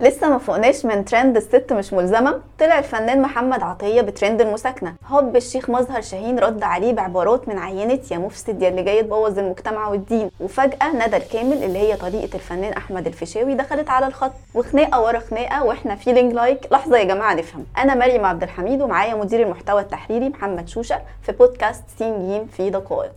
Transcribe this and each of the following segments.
لسه ما فوقناش من ترند الست مش ملزمة؟ طلع الفنان محمد عطية بترند المساكنة. هوب الشيخ مظهر شاهين رد عليه بعبارات من عينة يا مفسد يا اللي جاي تبوظ المجتمع والدين. وفجأة ندى الكامل اللي هي طليقة الفنان أحمد الفيشاوي دخلت على الخط. وخناقة ورا خناقة وإحنا feeling like لحظة يا جماعة نفهم. أنا مريم عبد الحميد ومعايا مدير المحتوى التحريري محمد شوشة في بودكاست سين جيم في دقائق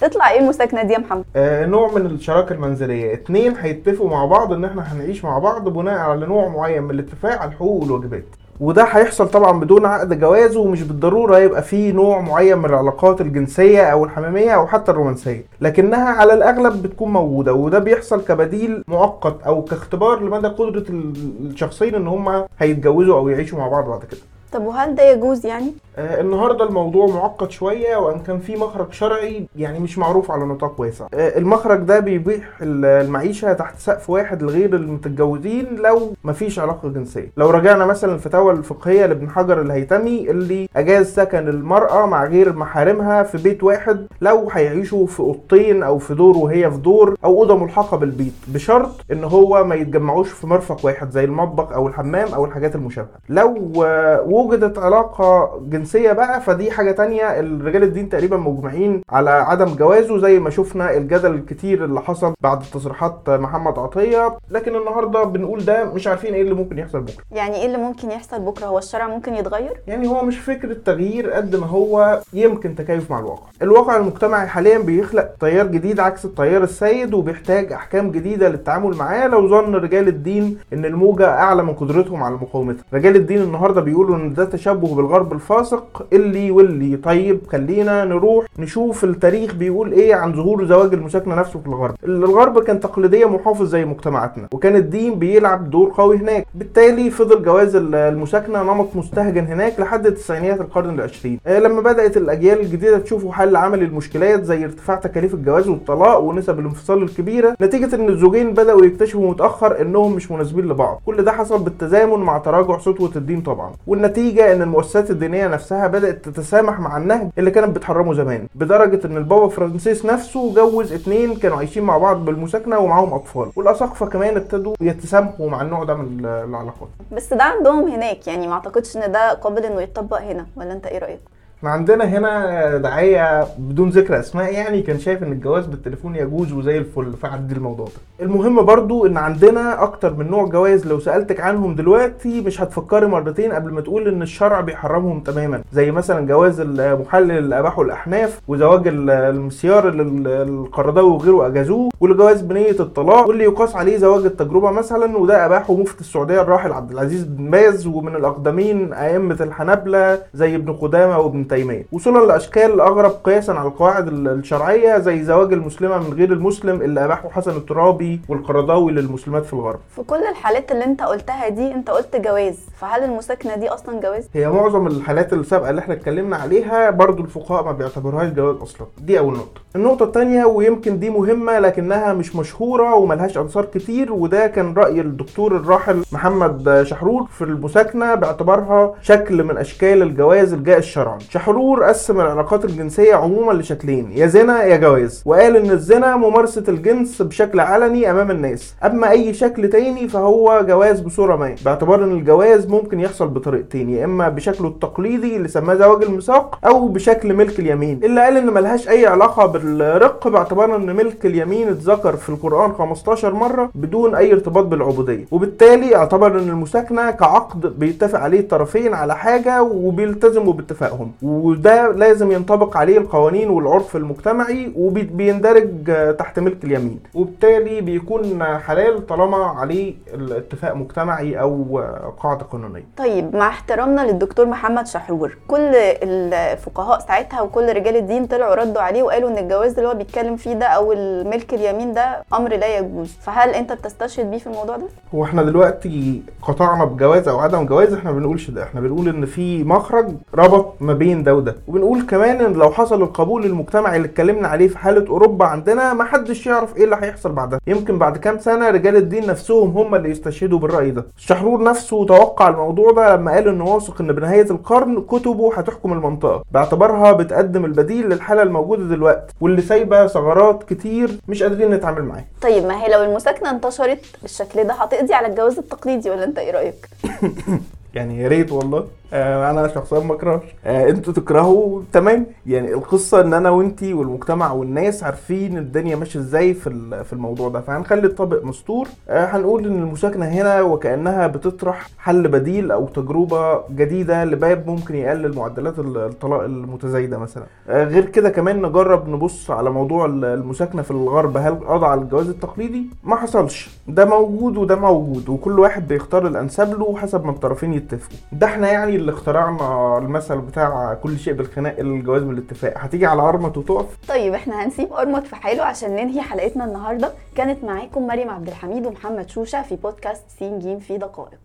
تطلع إيه المساكنة دي يا محمد؟ آه نوع من الشراكة المنزلية. اتنين هيتفقوا مع بعض ان إحنا هنعيش مع بعض بناء على نوع معين من الاتفاق على الحقوق والواجبات. وده هيحصل طبعا بدون عقد جواز ومش بالضرورة يبقى فيه نوع معين من العلاقات الجنسية أو الحميميه أو حتى الرومانسية. لكنها على الأغلب بتكون موجودة وده بيحصل كبديل مؤقت أو كاختبار لمدى قدرة الشخصين إن هم هيتجوزوا أو يعيشوا مع بعض بعد كده. طب وهل ده يجوز يعني؟ آه النهارده الموضوع معقد شوية وإن كان في مخرج شرعي يعني مش معروف على نطاق واسع. آه المخرج ده بيبيح المعيشة تحت سقف واحد لغير المتجوزين لو مفيش علاقة جنسية. لو رجعنا مثلا الفتاوى الفقهية لابن حجر الهيتمي اللي أجاز سكن المرأة مع غير محارمها في بيت واحد لو هيعيشوا في أوضتين أو في دور وهي في دور أو أوضة ملحقة بالبيت بشرط إن هو ما يتجمعوش في مرفق واحد زي المطبخ أو الحمام أو الحاجات المشابهة. لو آه وجدت علاقة جنسية بقى فدي حاجة تانية. الرجال الدين تقريبا مجمعين على عدم جوازه زي ما شفنا الجدل الكتير اللي حصل بعد تصريحات محمد عطية. لكن النهاردة بنقول ده مش عارفين إيه اللي ممكن يحصل بكرة. يعني إيه اللي ممكن يحصل بكرة؟ هو الشرع ممكن يتغير؟ يعني هو مش فكرة تغيير قد ما هو يمكن تكيف مع الواقع. الواقع المجتمعي حاليا بيخلق تيار جديد عكس التيار السيد وبيحتاج أحكام جديدة للتعامل معاه. لو ظن رجال الدين إن الموجة أعلى من قدرتهم على مقاومتها. رجال الدين النهاردة بيقولوا إن ده تشبه بالغرب الفاسق اللي واللي. طيب خلينا نروح نشوف التاريخ بيقول إيه عن ظهور زواج المساكنة نفسه في الغرب. الغرب كان تقليدية محافظ زي مجتمعاتنا وكان الدين بيلعب دور قوي هناك. بالتالي فضل جواز المساكنة نمط مستهجن هناك لحد تسعينيات القرن العشرين. آه لما بدأت الأجيال الجديدة تشوفوا حل عملي للمشكلات زي ارتفاع تكاليف الجواز والطلاق ونسب الانفصال الكبيرة نتيجة إن الزوجين بدأوا يكتشفوا متأخر إنهم مش مناسبين لبعض. كل ده حصل بالتزامن مع تراجع سطوة الدين طبعا. والنتيجة إن المؤسسات الدينية نفسها بدأت تتسامح مع النهج اللي كانت بتحرمه زمان بدرجة إن البابا فرانسيس نفسه جوز اتنين كانوا عايشين مع بعض بالمساكنة ومعاهم أطفال والاساقفه كمان ابتدوا يتسامحوا مع النوع ده من العلاقات. بس ده عندهم هناك يعني ما أعتقدش إن ده قابل إنه يتطبق هنا ولا أنت إيه رأيك؟ إحنا عندنا هنا داعية بدون ذكر أسماء يعني كان شايف إن الجواز بالتليفون يجوز وزي الفل فعدي الموضوع ده. المهم برضو إن عندنا أكتر من نوع جواز لو سألتك عنهم دلوقتي مش هتفكري مرتين قبل ما تقول إن الشرع بيحرمهم تماما. زي مثلا جواز المحلل اللي أباحه الأحناف وزواج المسيار اللي القرضاوي وغيره أجازوه والجواز بنية الطلاق واللي يقاس عليه زواج التجربة مثلا وده أباحه مفتي السعودية الراحل عبد العزيز بن باز ومن الأقدمين أئمة الحنابلة زي ابن قدامة وابن تيمية. وصولا لأشكال أغرب قياسا على القواعد الشرعية زي زواج المسلمة من غير المسلم اللي أباحه حسن الترابي والقرضاوي للمسلمات في الغرب. في كل الحالات اللي أنت قلتها دي أنت قلت جواز. فهل المساكنة دي أصلا جواز؟ هي معظم الحالات السابقة اللي إحنا اتكلمنا عليها برضو الفقهاء ما بيعتبروهاش جواز أصلا. دي أول نقطة. النقطة الثانية ويمكن دي مهمة لكنها مش مشهورة وملهاش أنصار كتير وده كان رأي الدكتور الراحل محمد شحرور في المساكنة باعتبارها شكل من أشكال الجواز الجائز شرعا شحرور قسم العلاقات الجنسية عموما لشكلين يا زنا يا جواز. وقال إن الزنا ممارسة الجنس بشكل علني أمام الناس. أما أي شكل تاني فهو جواز بصورة ما باعتبار إن الجواز ممكن يحصل بطريقتين يا إما بشكله التقليدي اللي سماه زواج الميثاق أو بشكل ملك اليمين. اللي قال إن ملهاش أي علاقة بالرق باعتبار إن ملك اليمين اتذكر في القرآن 15 مرة بدون أي ارتباط بالعبودية. وبالتالي اعتبر إن المساكنة كعقد بيتفق عليه الطرفين على حاجة وبيلتزموا باتفاقهم. وده لازم ينطبق عليه القوانين والعرف المجتمعي وبيندرج تحت ملك اليمين. وبالتالي بيكون حلال طالما عليه الاتفاق مجتمعي أو قاعدة قانونية. طيب مع احترامنا للدكتور محمد شحرور كل الفقهاء ساعتها وكل رجال الدين طلعوا ردوا عليه وقالوا إن الجواز اللي هو بيتكلم فيه ده أو الملك اليمين ده أمر لا يجوز. فهل أنت بتستشهد بيه في الموضوع ده؟ هو إحنا دلوقتي قطعنا بجواز أو عدم جواز إحنا ما بنقولش ده. إحنا بنقول إن في مخرج ربط ما بين بين ده وده. وبنقول كمان إن لو حصل القبول المجتمعي اللي اتكلمنا عليه في حالة أوروبا عندنا ما حدش يعرف إيه اللي هيحصل بعدها. يمكن بعد كام سنة رجال الدين نفسهم هم اللي يستشهدوا بالرأي ده. الشحرور نفسه توقع الموضوع ده لما قال انه واثق إن بنهاية القرن كتبه هتحكم المنطقة. باعتبارها بتقدم البديل للحالة الموجودة دلوقتي واللي سايبة ثغرات كتير مش قادرين نتعامل معاها. طيب ما هي لو المساكنة انتشرت بالشكل ده هتقضي على الجواز التقليدي ولا أنت إيه رأيك؟ يعني يا ريت والله. أنا شخصيا ما أكرهش. آه أنتوا تكرهوا تمام. يعني القصة إن أنا وأنتي والمجتمع والناس عارفين الدنيا ماشية إزاي في في الموضوع ده. فهنخلي الطابق مستور. آه هنقول إن المساكنه هنا وكأنها بتطرح حل بديل أو تجربة جديدة لباب ممكن يقلل معدلات ال- الطلاق المتزايدة مثلا. آه غير كده كمان نجرب نبص على موضوع ال- المساكنه في الغرب. هل على الجواز التقليدي؟ ما حصلش. ده موجود وده موجود. وكل واحد بيختار الأنسب له حسب ما الطرفين يتفقوا. ده إحنا يعني اللي اخترعنا المثل بتاع كل شيء بالخناق الجواز بالاتفاق هتيجي على ارمط وتقف؟ طيب إحنا هنسيب ارمط في حاله عشان ننهي حلقتنا النهارده. كانت معاكم مريم عبد الحميد ومحمد شوشة في بودكاست سين جيم في دقائق.